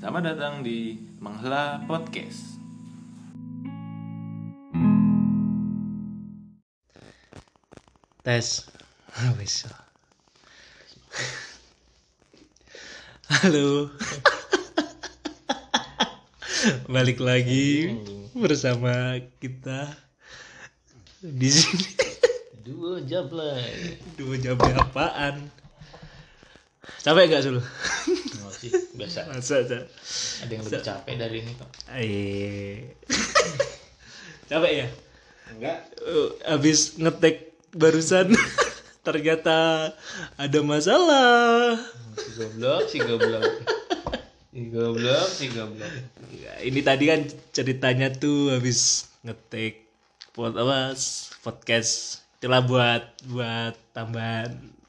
Selamat datang di Menghela Podcast. Tes. Ah, Wis. Halo. Balik lagi bersama kita di sini. Dua jam lah. Dua jamnya apaan? Capek gak Sul? Sih, biasa. Masa aja. Ada yang lebih capek dari ini kok. Eh. Capek ya? Enggak. Uh, habis ngetek barusan ternyata ada masalah. Si goblok, si goblok. Si goblok, si goblok. Ya, ini tadi kan ceritanya tuh habis ngetik pod apa podcast itulah buat buat tambahan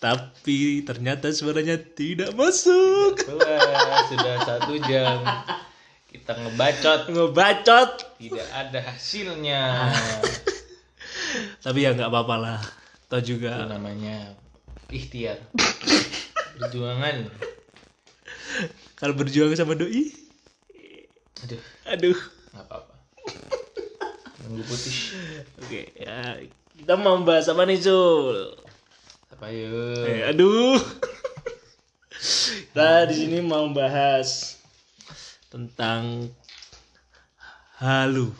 tapi ternyata suaranya tidak masuk Wah, sudah satu jam. Kita ngebacot. ngebacot Tidak ada hasilnya. tapi ya nggak apa-apa lah toh Itu juga namanya ikhtiar. Perjuangan. kalau berjuang sama doi Aduh, aduh nggak apa-apa. Nunggu putih. oke ya kita mau bahas apa nih Sul Apa yuk? Eh, aduh. Kita di sini mau bahas tentang halu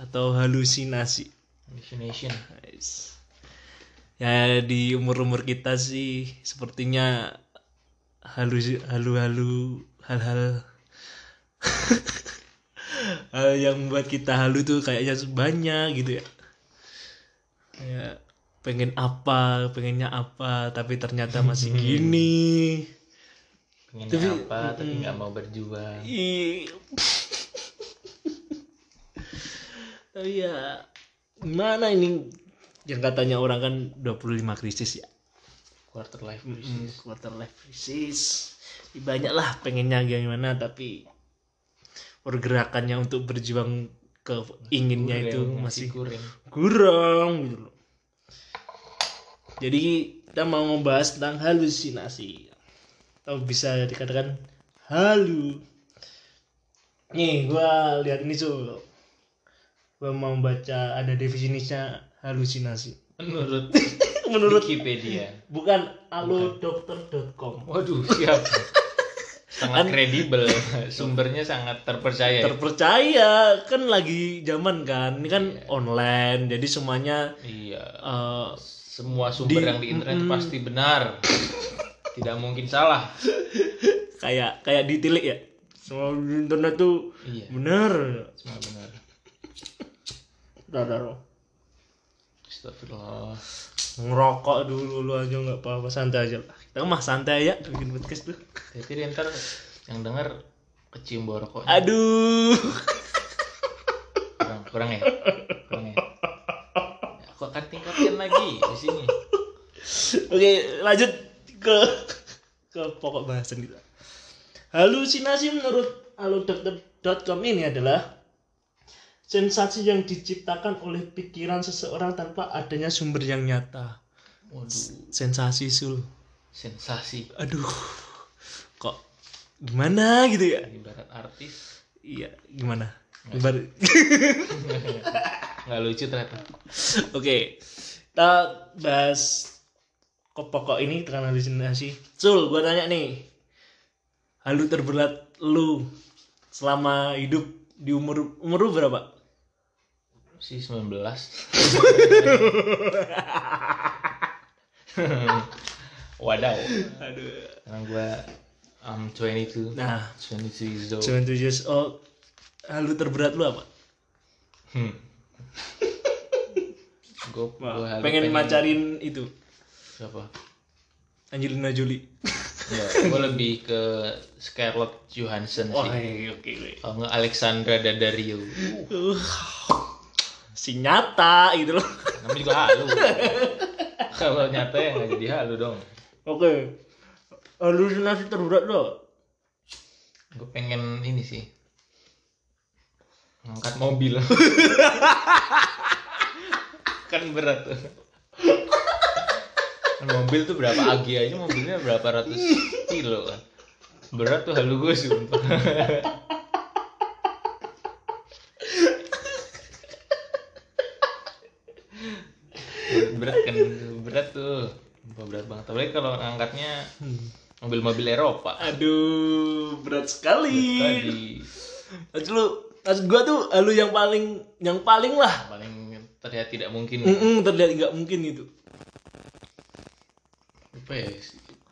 atau halusinasi. Hallucination. Guys. Ya di umur-umur kita sih sepertinya halu halu-halu hal-hal hal yang membuat kita halu tuh kayaknya banyak gitu ya. Kayak pengen apa, pengennya apa, tapi ternyata masih gini. Pengennya apa tapi nggak mau berjuang. Ih. Tapi ya gimana ini yang katanya orang kan 25 krisis ya. Quarter life Mm, quarter life crisis. Banyak lah pengennya gimana tapi pergerakannya untuk berjuang ke inginnya itu masih kurang. kurang gitu. Jadi kita mau membahas tentang halusinasi atau bisa dikatakan halu. Nih, gua lihat ini tuh. Gua mau baca ada definisinya halusinasi. Menurut Menurut Wikipedia. bukan alodokter.com. Waduh, siap. sangat kredibel. Sumbernya sangat terpercaya. Terpercaya kan lagi zaman kan. Ini kan online jadi semuanya iya. eh, Semua sumber yang di internet pasti benar. Tidak mungkin salah. kayak kayak ditilik ya. Semua di internet tuh Iya, bener. semua benar. Dah. Astagfirullah. ngerokok dulu lu aja nggak apa-apa santai aja lah kita mah santai ya bikin podcast tuh dia ntar yang denger kecium bau rokok. aduh Kurang, kurang ya? Kurang ya? Aku akan tingkatkan lagi di sini. oke lanjut ke ke pokok bahasan kita. Halusinasi menurut alodokter.com ini adalah sensasi yang diciptakan oleh pikiran seseorang tanpa adanya sumber yang nyata. Waduh, sensasi sul. Sensasi. aduh kok gimana gitu ya? Ibarat artis. Iya gimana? Ibarat- nggak lucu ternyata. Oke, kita bahas ke pokok ini tentang halusinasi. Sul, gua tanya nih, halu terberat lu selama hidup di umur umur lu berapa? Si 19 Wadaw Aduh. Karena gue I'm 22 Nah, 22 years old 22 years old. Halu terberat lu apa? hmm. Gue pengen, macarin itu Siapa? Angelina Jolie. Ya, gue lebih ke Scarlett Johansson Wah, sih oke. oke. Kalau nggak Alexandra Daddario Uh, si nyata gitu loh. Namanya juga halu Kalau nyata ya nggak jadi halu dong Oke. Halusinasi terberat lo. Gue pengen ini sih Ngangkat mobil Kan berat. Tuh Kan mobil tuh berapa agi aja mobilnya berapa ratus kilo kan? Berat tuh halu gue sumpah. Berat kan berat tuh. Sumpah berat banget. Apalagi kalau angkatnya mobil-mobil Eropa. Aduh berat sekali. Tadi maksud lu. Maksud gua tuh lu yang paling yang paling lah. Paling terlihat tidak mungkin Mm-mm, terlihat nggak mungkin gitu. Apa ya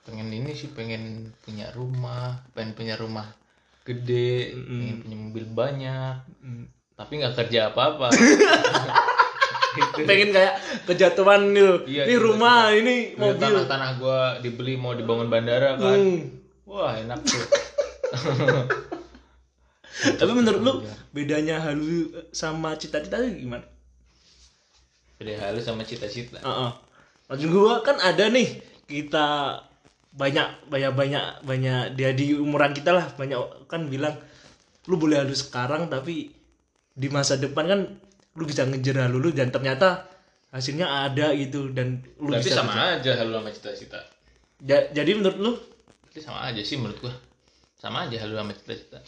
pengen ini sih pengen punya rumah pengen punya rumah gede pengen punya mobil banyak tapi nggak kerja apa-apa. Gitu. pengen kayak kejatuhan nih Iya, ini coba, rumah ini Lihat mobil. tanah-tanah gua dibeli mau dibangun bandara kan. Hmm. wah enak tuh. Tapi menurut lu bedanya halu sama cita-cita itu gimana beda halus sama cita-cita. Heeh. Maksud gua kan ada nih kita banyak banyak banyak banyak dia di umuran kita lah banyak kan bilang lu boleh halus sekarang tapi di masa depan kan lu bisa ngejar halu lu dan ternyata hasilnya ada gitu dan lu berarti bisa sama aja halus sama cita-cita. Ja- jadi menurut lu? Berarti sama aja sih menurut gua. Sama aja halus sama cita-cita.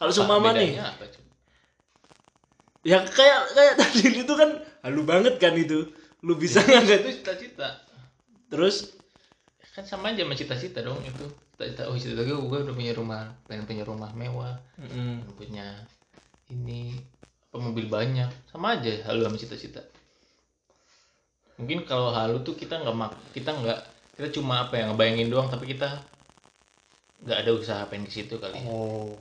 Kalau Apa seumpama nih apa? Ya kayak kayak tadi itu kan halu banget kan itu. Lu bisa nggak? Itu cita-cita. Terus? Kan sama aja sama cita-cita dong itu. Cita-cita oh cita-cita gue gue udah punya rumah pengen punya rumah mewah. Mm, pengen punya ini apa mobil banyak. Sama aja halu sama cita-cita. Mungkin kalau halu tuh kita nggak mak kita nggak kita cuma apa ya ngebayangin doang tapi kita nggak ada usaha pengen ke situ kali oh.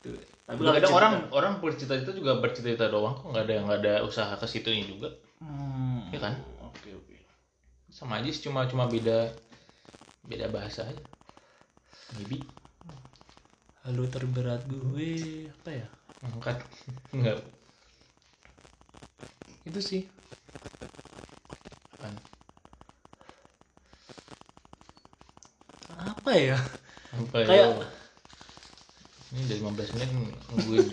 Itu tapi kadang cita- orang orang bercita-cita juga bercita-cita doang kok. Nggak ada nggak ada usaha ke situnya juga. Hmm, ya kan? oke oke. Sama aja sih cuma cuma beda beda bahasa aja. Maybe. Halu terberat gue apa ya? Angkat. Nggak. Itu sih. Apaan? apa ya? Apa Kayak- ya ini dari 15 menit nungguin.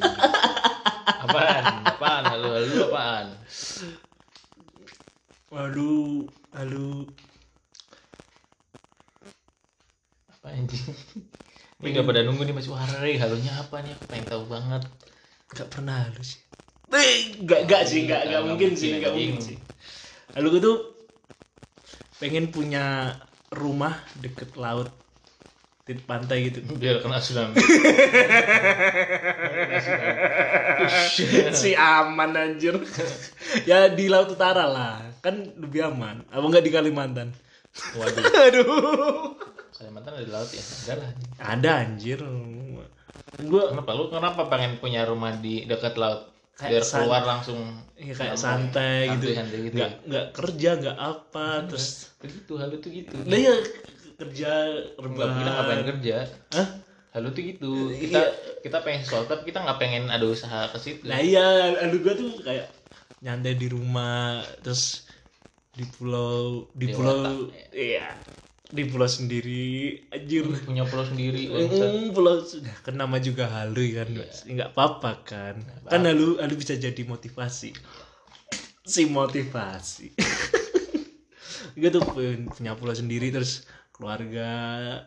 Apaan? Apaan? Halo halo apaan? Waduh, halu. Apa anjing ini nggak pada nunggu nih masih wah Rey, halunya apa nih? Aku pengen tahu banget. Nggak pernah halu sih. Eh nggak nggak sih nggak Nggak mungkin sih anjing. mungkin sih. Halu gue tuh pengen punya rumah deket laut di pantai gitu. Biar kena tsunami si aman anjir. Ya di laut utara lah. Kan lebih aman. Apa nggak di Kalimantan? Waduh. Aduh. Kalimantan ada di laut ya? Ada lah ada anjir. Gua kenapa? Lu kenapa pengen punya rumah di dekat laut? Kayak biar san- keluar langsung ya kayak ya? santai gitu. Santai gitu nggak nggak kerja nggak apa terus begitu halu tuh gitu. Lah ya kerja Enggak, kita nggak pengen kerja Hah? halu tuh gitu Iya. kita kita pengen sesuatu tapi kita nggak pengen ada usaha ke situ Nah iya, aduh gua tuh kayak nyantai di rumah, terus di pulau, di Dewata, pulau, iya, di pulau sendiri, anjir. punya pulau sendiri. Mm, pulau sudah kan nama juga halu kan, nggak apa-apa kan, kan halu halu bisa jadi motivasi, si motivasi. gue tuh pun- punya pulau sendiri terus keluarga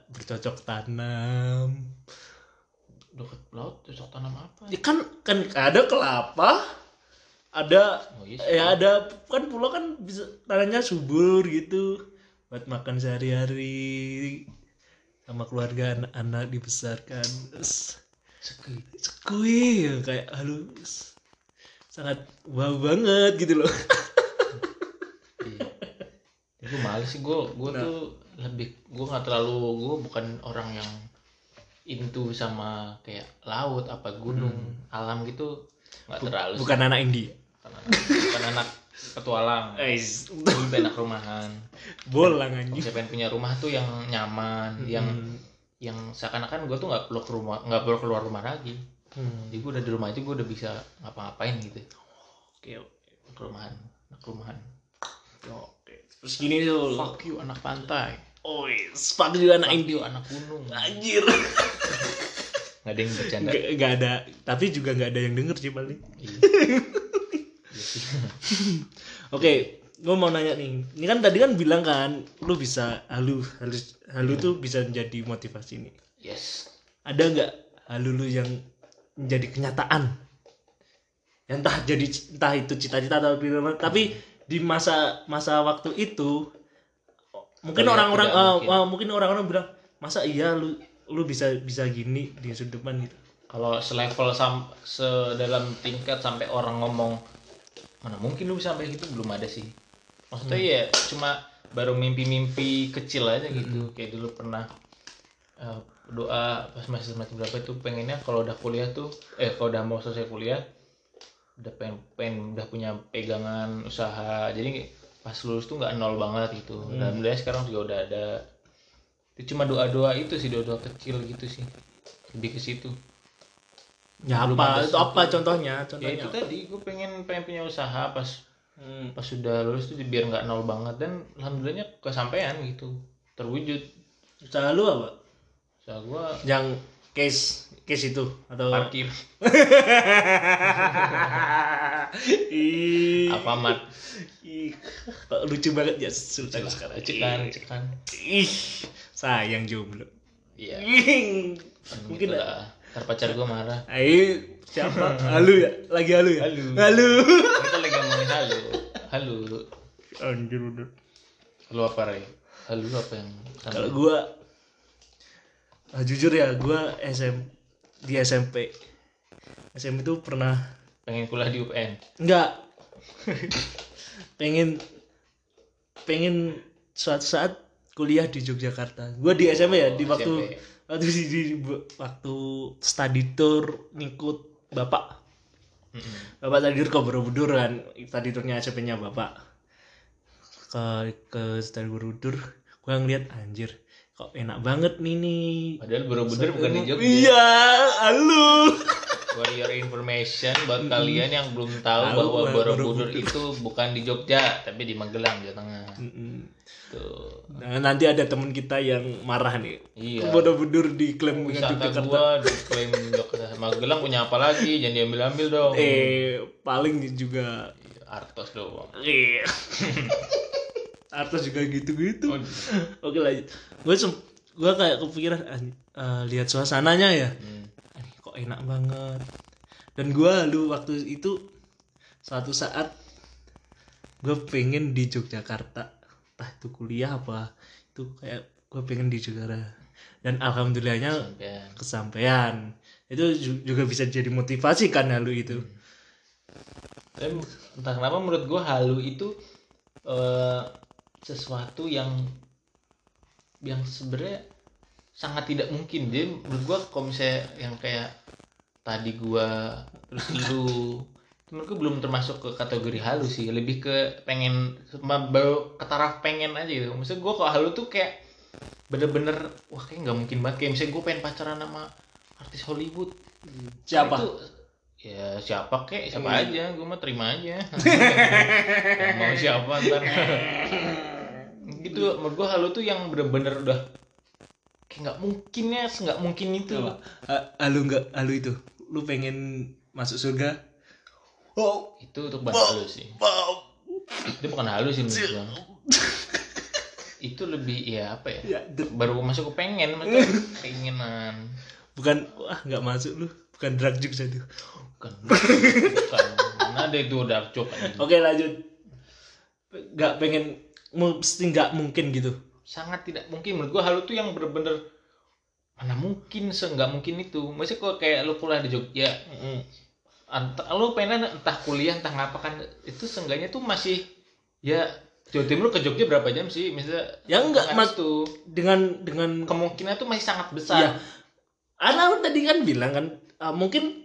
bercocok tanam. Dekat laut cocok tanam apa? Ya kan kan ada kelapa ada Oh, iya ya ada kan pulau kan bisa tanahnya subur gitu. Buat makan sehari-hari sama keluarga anak-anak dibesarkan. Sekui. sekui ya, kayak halus sangat wow banget gitu loh. Iya. Ya, gue males sih gue gue Nah. tuh lebih gue nggak terlalu gue bukan orang yang into sama kayak laut apa gunung alam gitu. Nggak terlalu sih. Hmm. bukan anak India. Bukan anak, bukan anak petualang. Guys, gue lebih enak rumahan. Bolang anjing. saya pengen punya rumah tuh yang nyaman yang Hmm. yang seakan-akan gue tuh nggak perlu ke rumah nggak perlu keluar rumah lagi. Hmm. jadi gue udah di rumah aja gue udah bisa ngapa-ngapain gitu. Oke oke. Ke rumahan anak rumahan. Oke. Terus gini tuh fuck you anak pantai oh fuck juga anak you anak gunung. Anjir. Nggak ada yang bercanda. Nggak nggak ada. Tapi juga nggak ada yang denger sih paling. Iya. Oke gue mau nanya nih. Ini kan tadi kan bilang kan lu bisa halu halu halu tuh bisa menjadi motivasi nih. Yes. Ada nggak halu lu yang menjadi kenyataan? Entah jadi entah itu cita-cita atau apa, tapi di masa masa waktu itu mungkin Terlihat orang-orang eh, mungkin. eh, mungkin orang-orang bilang masa iya lu lu bisa bisa gini di sudut depan gitu? Kalau selevel sam sedalam tingkat sampai orang ngomong mana mungkin lu sampai gitu? Belum ada sih. Maksudnya ya cuma baru mimpi-mimpi kecil aja gitu. Kayak dulu pernah eh, doa pas masih semester berapa itu pengennya kalau udah kuliah tuh eh kalau udah mau selesai kuliah udah pengen, pengen udah punya pegangan usaha. Jadi pas lulus tuh nggak nol banget gitu. Dan alhamdulillah sekarang juga udah ada. Itu cuma doa-doa itu sih doa-doa kecil gitu sih. Lebih ke situ. Ya Belum apa? itu apa contohnya? Ya contohnya itu tadi gue pengen pengen punya usaha pas Hmm. pas sudah lulus tuh biar nggak nol banget. Dan alhamdulillahnya kesampaian gitu. Terwujud. Usaha lu apa? Usaha gue yang case case itu atau? Parkir. Apa mat ih, lucu banget ya Sultan sekarang cekan cekan ih sayang jomblo iya Ih, mungkin mungkin lah ntar pacar gue marah Ayo, siapa? Halu ya? Lagi halu ya? Halu. Halu. kita lagi ngomongin halo halo Anjir udah. halo apa Ray halo apa yang? Kalau gua ah, jujur ya, gua SM di SMP. SMP itu pernah pengen kuliah di UPN enggak pengen pengen suatu saat kuliah di Yogyakarta. Gua di SMP ya, di Oh, waktu SMP. waktu di, di- waktu study tour ngikut bapak Mm-mm. Bapak tadi ke Borobudur kan, tadi turnya SMP-nya Bapak. Ke ke Stadion Borobudur, gua ngeliat anjir, kok enak banget nih nih. padahal Borobudur bukan di Jogja Iya, halo. For your information buat kalian yang belum tahu Tahu, bahwa Borobudur Borobudur. itu bukan di Jogja tapi di Magelang Jawa Tengah. Mm-mm. Tuh. Nah, nanti ada temen kita yang marah nih. Iya. Borobudur diklaim dengan Wisata Yogyakarta. gua diklaim Jogja. Magelang punya apa lagi? Jangan diambil-ambil dong. Eh, paling juga Iya, Artos doang. Iya. Artos juga gitu-gitu. Oh, Oke lanjut. Gue gue kayak kepikiran eh, lihat suasananya ya. hmm. Enak banget. Dan gua lu waktu itu suatu saat gue pengen di Yogyakarta. Entah itu kuliah apa itu kayak gue pengen di Jakarta. Dan alhamdulillahnya Sampean. kesampaian. Itu ju- juga bisa jadi motivasi kan ya lu itu. Tapi entah kenapa menurut gua halu itu eh, sesuatu yang yang sebenarnya sangat tidak mungkin. Jadi menurut gua kalau misalnya yang kayak tadi gua terus lu. Gua belum termasuk ke kategori halu sih, lebih ke pengen baru ke taraf pengen aja gitu. Maksudnya gua kalau halu tuh kayak bener-bener wah kayak nggak mungkin banget. Kayak misalnya gue pengen pacaran sama artis Hollywood. Siapa? Itu ya siapa kek? Siapa Hmm. aja. Gue mah terima aja. Mau siapa ntar. Gitu. Menurut gue halu tuh yang bener-bener udah kayak nggak mungkin ya nggak mungkin itu? Ha- halu nggak halu itu lu pengen masuk surga? Oh. Itu untuk bahas halu sih. Wow. itu bukan halu sih menurut gue itu lebih ya apa ya? Ya der- baru masuk ke pengen keinginan. Bukan wah nggak masuk lu. Bukan drug juga itu bukan bukan. Mana ada itu dark joke anjing. oke lanjut. Nggak pengen mesti nggak mungkin gitu. Sangat tidak mungkin. Menurut gua halu tuh yang bener-bener mana mungkin seenggak mungkin itu. Maksudnya kok kayak lu kuliah di Jogja entah lu pengen entah kuliah entah ngapa kan itu seenggaknya tuh masih ya Jawa Timur ke Jogja berapa jam sih? Misalnya Ya enggak, Mas. itu dengan dengan kemungkinan tuh masih sangat besar. Anak tadi kan bilang kan ah, mungkin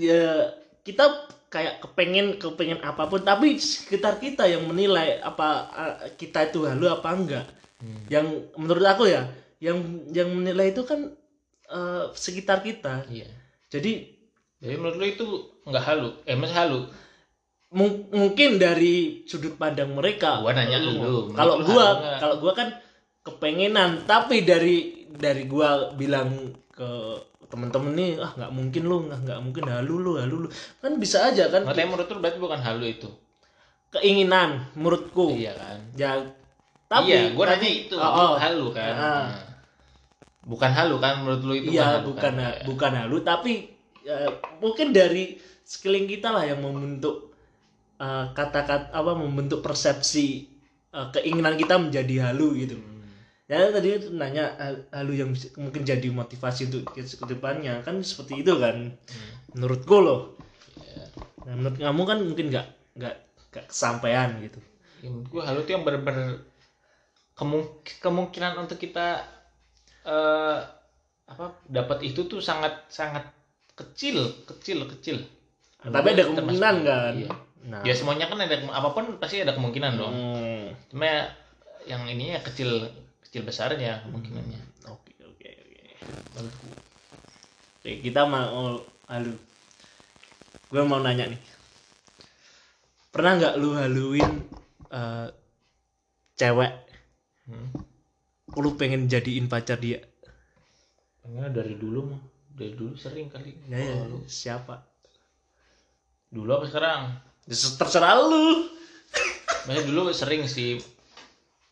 ya, kita kayak kepengen kepengen apa pun tapi sekitar kita yang menilai apa ah, kita itu halu apa enggak. Hmm. yang menurut aku ya yang yang menilai itu kan eh, sekitar kita. Iya. Jadi jadi menurut lu itu nggak halu? Eh masih halu? Mung- mungkin dari sudut pandang mereka. Gua nanya lu- lu, kalau gua kalau gua kan kepengenan. Tapi dari dari gua bilang ke temen-temen nih ah nggak mungkin lu nggak nggak mungkin halu lu halu lu. Kan bisa aja kan? Tapi menurut lu berarti bukan halu itu? Keinginan menurutku. Iya kan? Ya tapi iya gua nanya itu. Oh, oh. halu kan? Ah. Nah. Bukan halu kan menurut lu itu iya halu bukan kan? ha- bukan halu tapi eh, mungkin dari sekeliling kita lah yang membentuk eh, kata-kata apa membentuk persepsi eh, keinginan kita menjadi halu gitu Hmm. ya tadi itu nanya hal- halu yang bisa- mungkin jadi motivasi untuk ke depannya kan seperti itu kan Hmm. menurutku loh Iya. nah, menurut kamu kan mungkin nggak nggak nggak kesampaian gitu Ya, menurut gue halu tuh yang bener-bener kemung- kemungkinan untuk kita eh apa dapat itu tuh sangat sangat kecil kecil kecil. Tapi ada kemungkinan kan? iya. nah. Ya semuanya kan ada apa pun pasti ada kemungkinan dong. Hmm, cuma ya, yang ininya kecil kecil besarnya kemungkinannya. Oke oke oke. Oke, kita mau halu. Gue mau nanya nih. Pernah nggak lu haluin eh, cewek? Hmm. Lu pengen jadiin pacar dia? Pengennya dari dulu mah. Dari dulu sering kali. Ya, ya. Lu. siapa? Dulu apa sekarang? Ya, terserah lu. Maksudnya dulu sering sih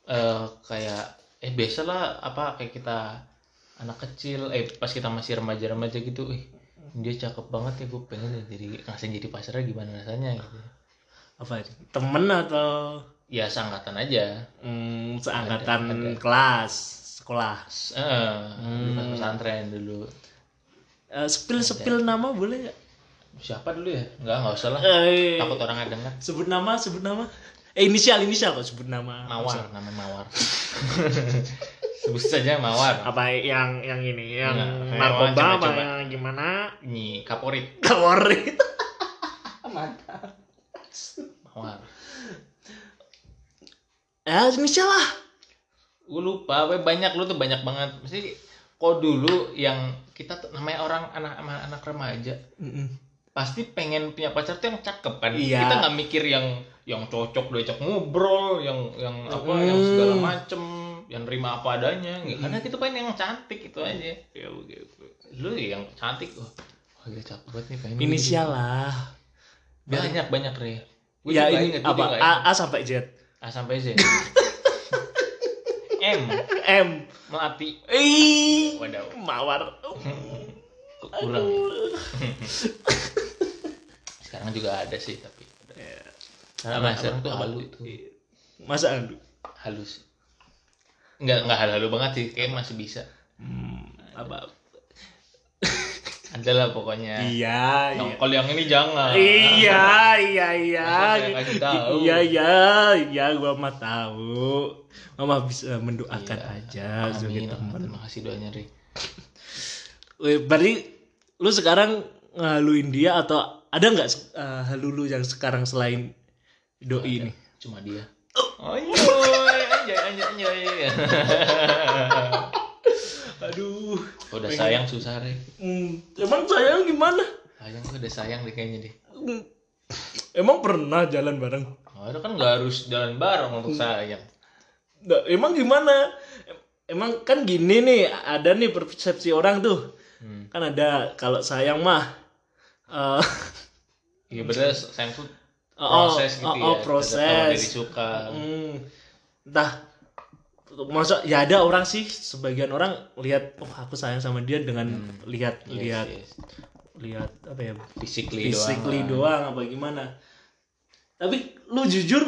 eh kayak eh biasa lah apa kayak kita anak kecil eh pas kita masih remaja-remaja gitu eh dia cakep banget ya gue pengen ya jadi ngasih jadi pasarnya gimana rasanya gitu apa ini? temen atau? Ya seangkatan aja. Hmm, seangkatan Ada, ada. kelas sekolah. Eh Hmm. pesantren dulu. Eh, sepil sepil nama boleh nggak? Siapa dulu ya? Nggak nggak usah lah. Eh, takut orang ada dengar sebut nama sebut nama. Eh inisial inisial kok sebut nama. Mawar namanya mawar. Sebut saja mawar. Apa yang yang ini? Yang kayak narkoba coba- apa coba. yang gimana? Ini kaporit. Kaporit mawar ya inisial lah. Gue lupa we banyak lu tuh banyak banget. Mesti kok dulu yang kita tuh namanya orang anak anak, remaja pasti pengen punya pacar tuh yang cakep kan? Iya. kita nggak mikir yang yang cocok diajak ngobrol yang yang apa yang segala macem yang terima apa adanya nggak. Karena kita pengen yang cantik itu aja. Ya lu yang cantik oh oh cakep banget nih pengen inisial lah. Banyak banyak re Gua ya ini inget, apa? A. A sampai Z. A sampai Z. M. M. Melati. Ih, Wadaw. mawar. Kurang Aduh. sekarang juga ada sih tapi Ya. Karena sekarang tuh halu itu. masa aduh halus. Nggak nggak halu banget sih. Kayak masih bisa. Hmm, apa ada lah pokoknya. Iya Yang- iya kalau yang ini jangan. Iya iya iya. Iya iya iya gua mah tahu. Mama bisa mendoakan Iya. aja Amin, sebagai amin. teman. terima kasih doanya Ri. Weh, berarti lu sekarang ngaluin dia atau ada nggak uh, halu lu yang sekarang selain doi ini? Cuma dia. Oh. Anjoy anjoy anjoy anjoy aduh. Udah sayang susah Ri hmm, emang sayang gimana sayang gue udah sayang deh kayaknya deh. Hmm, emang pernah jalan bareng? Oh, itu kan nggak harus jalan bareng untuk sayang. Nggak, emang gimana? Em- emang kan gini nih ada nih persepsi orang tuh. Hmm. kan ada kalau sayang mah eh, iya bener sayang tuh Oh, proses gitu oh, ya. Oh, proses. dari suka hmm, entah masa ya ada orang sih sebagian orang lihat oh aku sayang sama dia dengan lihat Yes, lihat yes. lihat apa ya physically, physically doang doang, apa gimana. Tapi lu jujur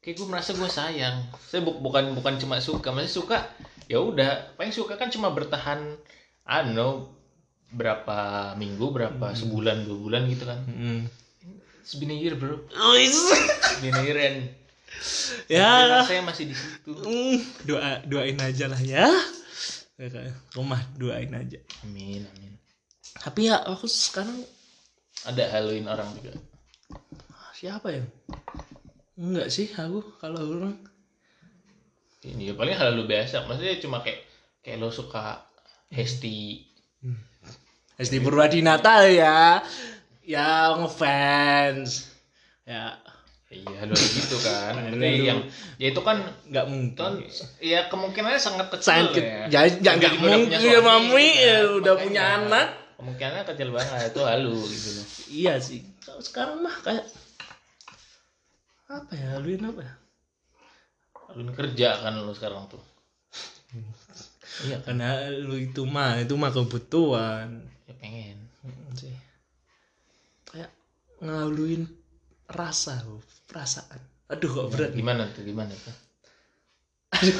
kayak gue merasa gue sayang. Saya bu- bukan bukan cuma suka masih suka ya udah. Paling suka kan cuma bertahan I don't know berapa minggu berapa sebulan dua bulan gitu kan. Hmm. It's been a year bro. Wis. It's been a year and ya saya masih di situ. Hmm, doa doain aja lah ya. Ya, kayak, rumah doain aja. Amin amin. Tapi ya aku sekarang ada Halloween orang juga. Siapa ya? Enggak sih aku kalau orang. Ini ya paling hal lu biasa. Maksudnya cuma kayak kayak lo suka Hesti SD Purwadinata ya. Ya ngefans. Ya iya hal gitu kan. Maksudnya yang ya itu kan nggak mungkin. Ya kemungkinannya sangat kecil Sangat ke- ya. ya, ya nggak mungkin punya ya suami mami gitu ya kan. udah Makanya, punya anak. Kemungkinannya kecil banget itu halu gitu loh. Iya sih. Kalau sekarang mah kayak apa ya luin apa ya? Haluin kerja kan lo sekarang tuh. Iya kan? Karena lu itu mah itu mah kebutuhan. Ya pengen. Sih. Kayak ngaluin rasa loh, perasaan. Aduh kok berat nih. gimana tuh gimana tuh? Aduh.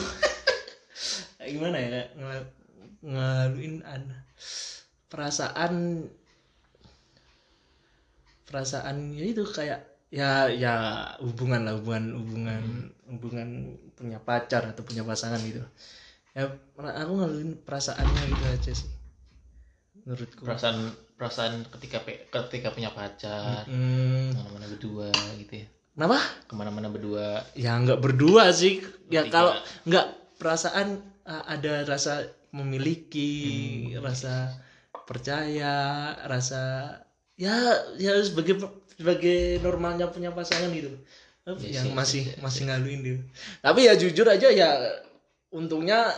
Gimana ya ngel- an perasaan perasaan ya itu kayak ya ya hubungan lah hubungan hubungan hubungan punya pacar atau punya pasangan gitu. Ya aku ngaluin perasaannya gitu aja sih menurutku. Perasaan perasaan ketika pe- ketika punya pacar hmm, ke mana-mana berdua gitu ya kenapa? Ke mana-mana berdua. Ya nggak berdua sih. Ya kalau nggak perasaan ada rasa memiliki rasa percaya rasa ya ya sebagai sebagai normalnya punya pasangan gitu. Yes, yang yes, masih yes, yes, masih ngaluin gitu tapi ya jujur aja ya untungnya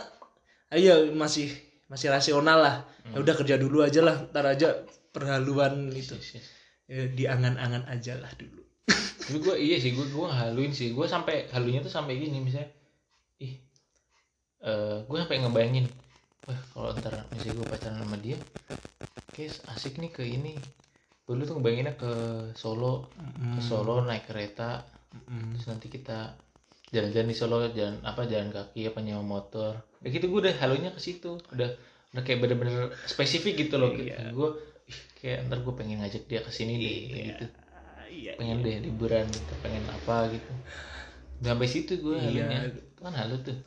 ayo masih masih rasional lah. Ya udah kerja dulu aja lah ntar aja perhaluan itu Yes, yes. ya, diangan-angan aja lah dulu tapi gue iya sih gue gue haluin sih. Gue sampai halunya tuh sampai gini misalnya ih eh gue sampai ngebayangin wah kalau ntar misalnya gue pacaran sama dia kayak asik nih ke ini. Dulu tuh ngebayanginnya ke Solo. Ke Solo naik kereta. Mm. terus nanti kita jalan-jalan di Solo jalan apa jalan kaki apa nyewa motor. Ya gitu gue udah halunya ke situ. Udah udah kayak bener-bener spesifik gitu loh. Iya. gue ih, kayak ntar gue pengen ngajak dia ke sini deh kayak gitu iya pengen deh liburan kita pengen apa gitu. Udah sampai situ gue Iya. halunya itu kan halu tuh.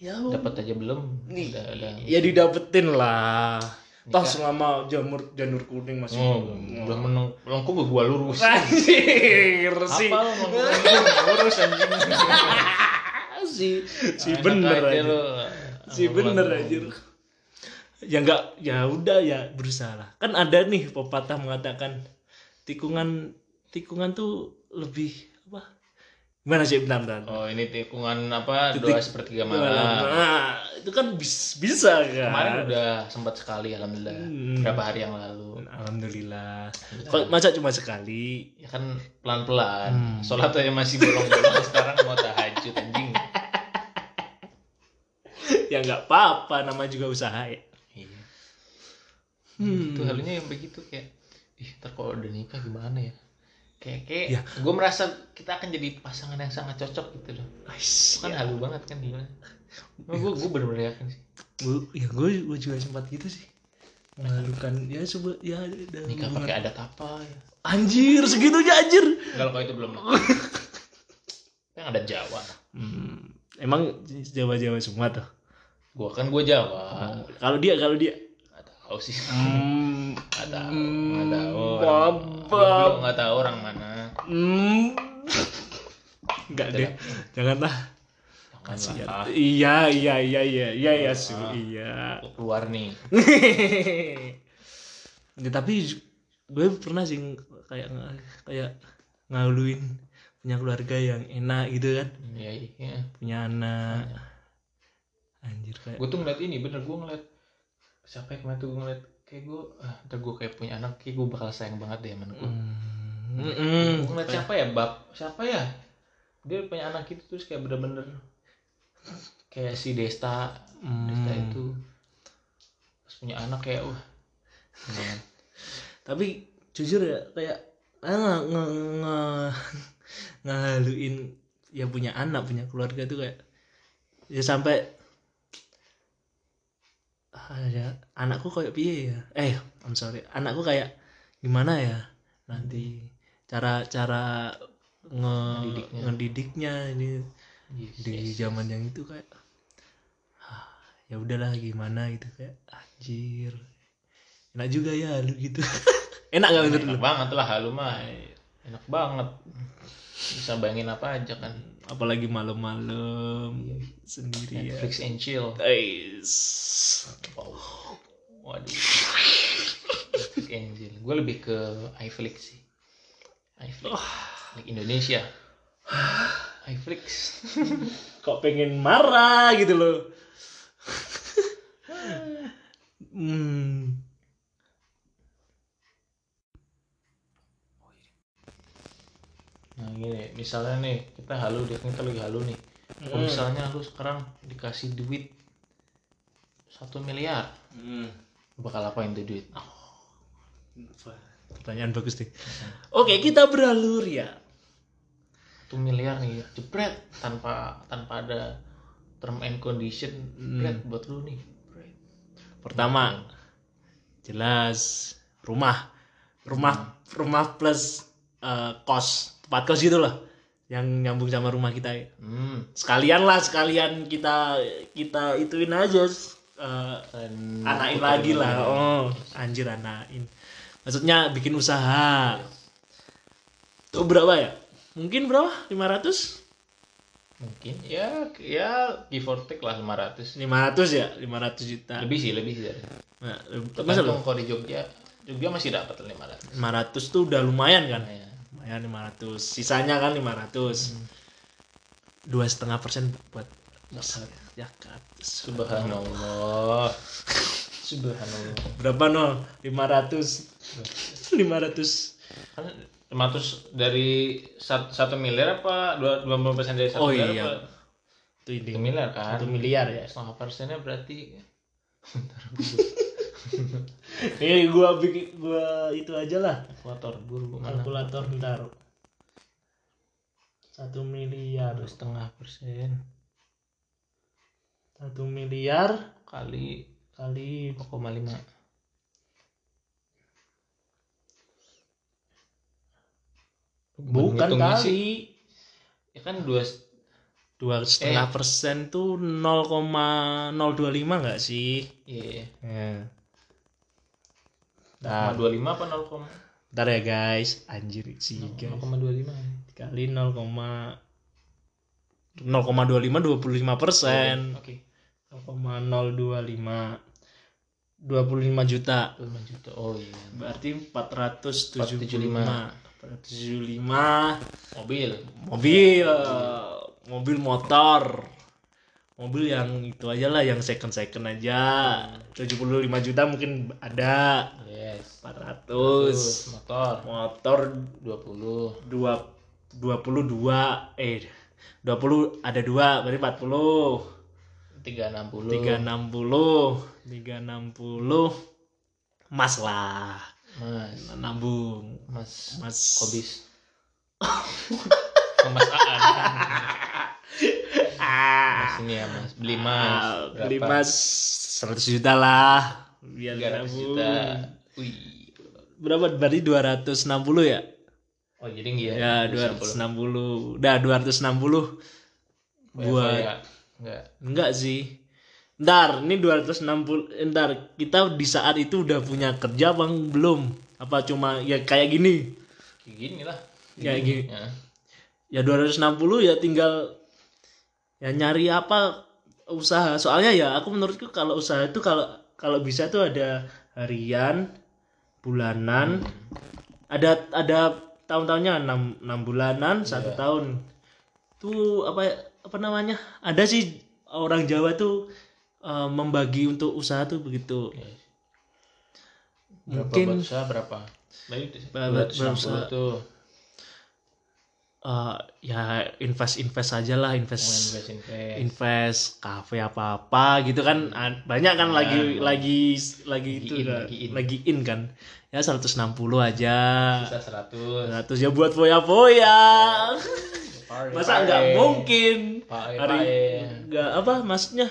Ya dapat aja belum? Nih udah udah. ya didapetin lah. Toh selama jamur janur kuning masih oh belum. menang belum kok gue lurus? Anjir si apa lo lurus anjing. Si si Enak bener aja aja lo. si bener aja ya enggak ya udah ya berusaha lah. Kan ada nih pepatah mengatakan tikungan tikungan tuh lebih apa? Gimana sih bentar bentar? Oh ini tikungan apa doa sepertiga malam. Nah itu kan bis- bisa kan? Kemarin udah sempat sekali alhamdulillah. Hmm. berapa hari yang lalu. Alhamdulillah. Kok masa cuma sekali? Ya kan pelan pelan Hmm. sholat aja masih bolong bolong sekarang mau tahajud anjing. Ya nggak apa-apa nama juga usaha ya. Iya. Hmm. itu halunya yang begitu kayak ih ntar kalau udah nikah gimana ya kayak kayak Ya. gue merasa kita akan jadi pasangan yang sangat cocok gitu loh. Ais, Itu kan ya. halu banget kan gimana? Gue gue bener-bener yakin sih. Gua- ya gue gue juga sempat gitu sih. Memalukan. Ya coba ya nikah pakai adat apa ya? Anjir segitunya anjir. Kalau kalau itu belum. Yang ada Jawa. Hmm, emang Jawa Jawa semua tuh? Gue kan gue Jawa. Kalau dia kalau dia? Nggak tahu sih. Hmm, nggak tahu. Nggak tahu orang. Nggak tahu orang mana. Hmm. enggak deh. Janganlah Kasihan. lah. iya iya iya iya iya iya su. iya. Keluar nih. Ya, tapi gue pernah sih kayak kayak ngaluin punya keluarga yang enak gitu kan. Iya iya. Punya anak. Anjir kayak gue tuh ngeliat ini bener gue ngeliat siapa ya kemarin tuh gue ngeliat kayak gue ah, ntar gue kayak punya anak kayak gue bakal sayang banget deh sama gue Hmm, mm-mm. gue ngeliat siapa ya bab siapa ya? Dia punya anak itu terus kayak bener-bener kayak si Desta Desta Hmm. itu. Pas punya anak kayak wah tapi jujur ya kayak ah, nge, nge, nge, ngaluin ya punya anak punya keluarga tuh kayak ya sampai ya anakku kayak piye ya? Eh I'm sorry. Anakku kayak gimana ya? Nanti cara cara nge Ngedidiknya. ngedidiknya ini Yes, di yes. zaman yang itu kayak ah, ya udahlah gimana gitu kayak anjir. Enak juga ya lu gitu. Enak gak menurut lu? enak banget lah halu mah enak banget. Bisa bayangin apa aja kan apalagi malam-malam sendiri ya. Netflix and chill. Ais. wow. Waduh. Netflix and chill. Gue lebih ke iFlix sih. iFlix. Like Indonesia. iFlix. Kok pengen marah gitu loh? Hmm. Gini, misalnya nih kita halu, dia kita lagi halu nih. Kalau misalnya lu sekarang dikasih duit satu miliar Hmm. bakal apain tuh duit Pertanyaan bagus nih. Oke, kita beralur ya. satu miliar nih jepret tanpa tanpa ada term and condition jepret buat lu nih jepret. Pertama, jelas rumah, rumah, rumah plus eh, kos, tempat kos gitu lah, yang nyambung sama rumah kita. ya. hmm Sekalian lah, sekalian kita kita ituin aja, eh, dan anain lagi lah. Oh, anjir anain. Maksudnya bikin usaha. Tuh berapa ya? Mungkin berapa? 500? mungkin ya ya give or take lah 500 500 ya? 500 juta. lebih sih lebih sih Nah, tergantung kalau di Jogja Jogja masih dapat 500 500 tuh udah lumayan kan? Ya. lumayan 500 sisanya kan 500 dua setengah persen buat zakat. subhanallah. Subhanallah. Berapa nol? 500 500 kan 500 dari sat- satu miliar apa dua dua puluh persen dari satu Oh miliar iya. apa? Itu ini. Satu miliar kan? Satu miliar ya. Setengah persennya berarti ini gua bikin gua itu aja lah. Kalkulator buru kalkulator ntar satu miliar. Dua setengah persen. Satu miliar kali kali 0,5 bukan Ngitungnya sih, kali ya kan dua dua setengah persen tuh 0,025 nggak sih? Iya. Ya. Nah, 25 apa 0, Ntar ya guys, anjir sih guys. 0,25 Kali 0, 0,25 25 persen. Oke. 0,025 25 juta. 25 juta. Oh iya. Berarti 475. 475. 475 Mobil. mobil mobil motor mobil yang itu aja lah yang second second aja 75 juta mungkin ada Yes. 400 Terus motor motor 20. dua dua puluh dua eh dua puluh ada dua berarti empat puluh 360. tiga enam puluh tiga enam puluh mas lah Mas. nambung Mas mas Kobis. Mas Aan. ah Mas ini ya Mas. Beli Mas. Berapa? beli mas seratus juta lah biar 300 nabung. juta. Wih. berapa berarti dua ratus enam puluh ya Oh jadi enggak ya dua ratus enam puluh udah dua ratus enam puluh buat ya? Enggak. Enggak sih. Ntar, ini 260 Ntar, kita di saat itu udah punya kerja bang belum? Apa cuma ya kayak gini? Kayak gini lah. Kayak gini. Ya. Ya 260 ya tinggal ya nyari apa usaha. Soalnya ya aku menurutku kalau usaha itu kalau kalau bisa tuh ada harian, bulanan, ada ada tahun-tahunnya 6, 6 bulanan, satu tahun. Tuh apa apa namanya? Ada sih orang Jawa tuh eh, membagi untuk usaha tuh begitu. Yes. Berapa Mungkin- usaha berapa? Berapa- 260 tuh. Eh, ya invest invest aja lah invest Invest invest. invest kafe apa apa gitu kan. A- banyak kan lagi lagi lagi itu in, lagi in. lagi in kan. Ya 160 aja. Sisa 100. 100 ya buat foya-foya. Masa nggak mungkin? Hari nggak apa maksudnya?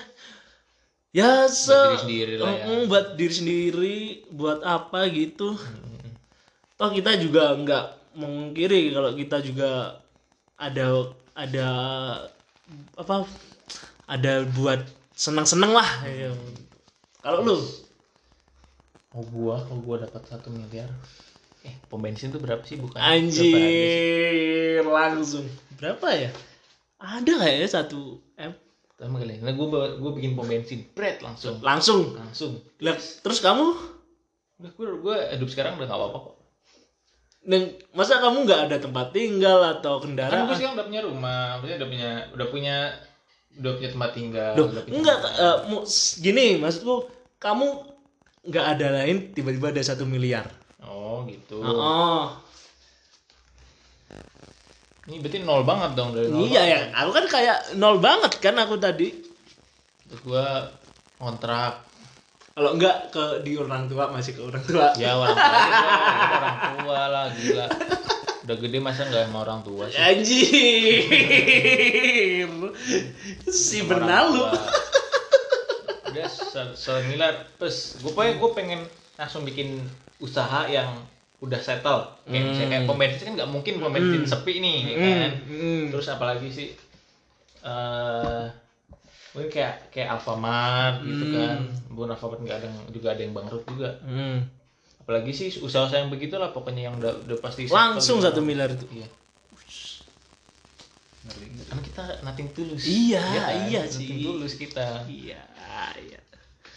Ya se diri sendiri lah ya. Buat diri sendiri buat apa gitu. Toh kita juga nggak mengkiri kalau kita juga ada ada apa ada buat senang-senang lah ya. kalau lu Oh gua, kalau gua dapat satu miliar. Eh, pom bensin tuh berapa sih bukan? anjir langsung berapa ya ada nggak ya satu m Pertama kali. Nah, gua gua bikin pom bensin, bread langsung. langsung Langsung. Lah, terus kamu Udah gua, gua hidup sekarang udah gak apa-apa kok. Dan masa kamu nggak ada tempat tinggal atau Kan kendaraan? gua sekarang udah punya rumah, maksudnya udah punya udah punya udah punya tempat tinggal, Duh, udah punya enggak eh, mu- s- gini maksudku kamu nggak ada lain tiba-tiba ada satu miliar. Oh, gitu. Oh, Ini berarti nol banget dong dari nol. iya ya. Aku kan kayak nol banget kan aku tadi. Terus gua kontrak Kalau enggak ke di orang tua masih ke orang tua. ya orang tua orang tua lah gila. Udah gede masa nggak sama orang tua sih? Anjir. Si tua. udah se- semiliar terus gue pengen gue pengen langsung bikin usaha yang udah settle. Kayak misalnya kayak pom bensin kan nggak mungkin pom bensin sepi nih ya kan? Hmm. terus apalagi sih? Eh mungkin kayak kayak Alfamart gitu kan bukan Alfamart nggak ada yang- juga ada yang bangkrut juga Hmm. apalagi sih usaha-usaha yang begitulah pokoknya yang udah, udah pasti Langsung gitu. satu miliar itu. iya kan kita nothing tulus Iya, kan? iya Nothing sih. tulus kita Iya, iya.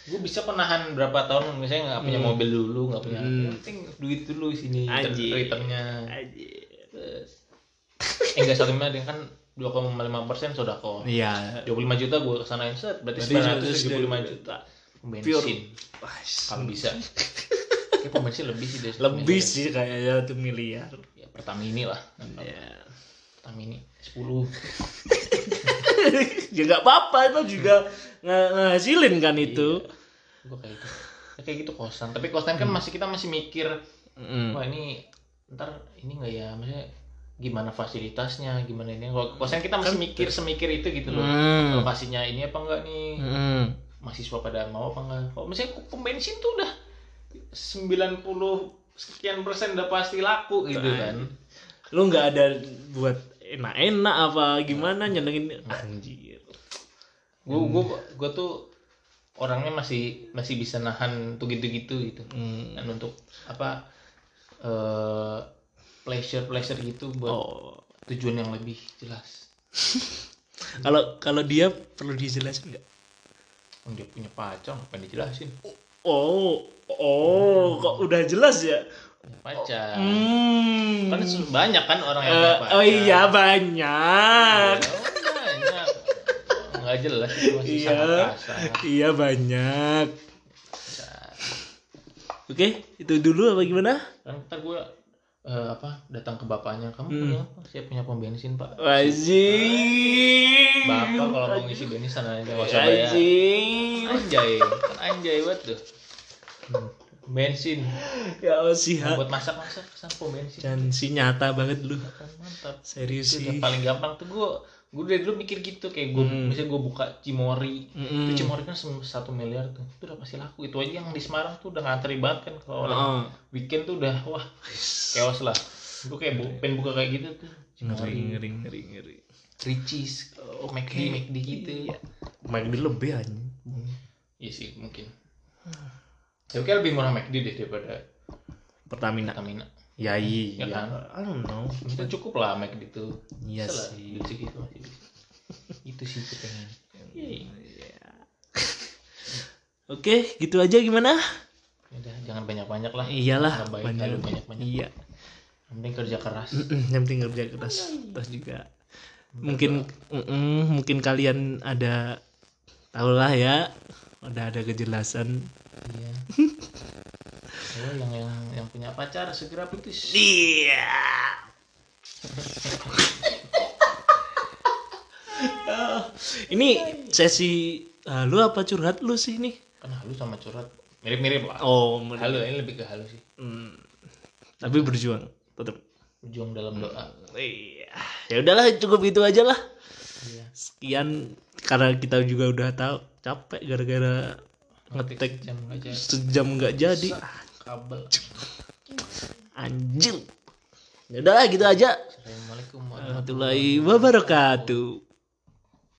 gue bisa penahan berapa tahun misalnya nggak punya mobil dulu nggak punya Hmm. penting duit dulu sini Anjir. returnnya Anjir. eh enggak satu miliar kan 2,5 persen sudah kok. Iya. 25 juta gue kesanain set berarti Berarti 975 juta. bensin. Kalau bisa. Kayak pom bensin lebih sih satu Lebih sih kayaknya satu miliar. ya Pertamini lah. Ya. Pertamini 10 ya nggak apa-apa itu juga nge- ngasilin kan itu. gue kayak gitu. Ya, kayak gitu kosan. Tapi kosan kan masih kita masih mikir Mm. wah ini ntar ini nggak ya? Maksudnya gimana fasilitasnya gimana ini kalau kosan kita masih mikir semikir itu gitu loh Hmm. lokasinya ini apa enggak nih Mm. mahasiswa pada mau apa enggak kalau misalnya pom bensin tuh udah 90 sekian persen udah pasti laku gitu kan Lu nggak ada buat enak-enak apa gimana nyenengin anjir. gue gue gue tuh orangnya masih masih bisa nahan tuh gitu-gitu gitu Hmm. dan untuk apa eh pleasure pleasure gitu buat Oh. tujuan yang lebih jelas Kalau kalau dia perlu dijelasin nggak? Oh, dia punya pacar ngapain dijelasin Oh, oh, kok udah jelas ya? punya pacar Hmm. kan banyak kan orang yang Eh, punya pacar oh iya banyak. Ya, banyak nggak jelas itu masih Iya, sangat kasar iya banyak. Oke, itu dulu apa gimana? ntar gue eh, apa datang ke bapaknya kamu Hmm. punya apa saya punya pom bensin pak Wajib. bapak kalau mau ngisi bensin sana aja nggak usah bayar Wajib. anjay kan anjay banget tuh Hmm, bensin Ya Allah sih, buat masak masak kesan pom bensin dan si nyata banget lu. Kan mantap Serius sih. paling gampang tuh gue gue dari dulu mikir gitu kayak gue misalnya gue buka Cimori. Mm-mm. itu Cimori kan satu miliar tuh. Itu udah pasti laku. Itu aja yang di Semarang tuh udah ngantri banget kan kalau orang Oh. weekend tuh udah wah chaos lah. Gue kayak bu- pengen buka kayak gitu tuh. Cimori. ngeri, ngeri, ngeri. Ricis oh, McD McD gitu. Main di lebih aja. iya sih mungkin. Tapi kayak lebih murah McD deh daripada Pertamina. Pertamina Ya iya. Ya kan? I don't know. kita cukup lah McD tuh Iya sih. duit segitu masih bisa itu sih gue pengen Oke, gitu aja gimana? Udah, jangan banyak-banyak lah Iyalah, Nggak baik banyak. kalau banyak-banyak Iya. Yang penting kerja keras yang penting kerja keras terus juga mungkin mm-mm, mungkin kalian ada tahu lah ya udah ada kejelasan iya Ayo, yang yang yang punya pacar segera putus. Iya. Ini sesi ah, lu apa curhat lu sih nih? Kan halu sama curhat. Mirip-mirip lah. Oh halu ini lebih ke halu sih. Hmm, tapi berjuang tetap ujung dalam doa. Iya. Ya udahlah cukup itu aja lah. Iya. Sekian karena kita juga udah tahu capek gara-gara ngetek sejam nggak jadi kabel. Anjir ya udah gitu aja. Assalamualaikum warahmatullahi wabarakatuh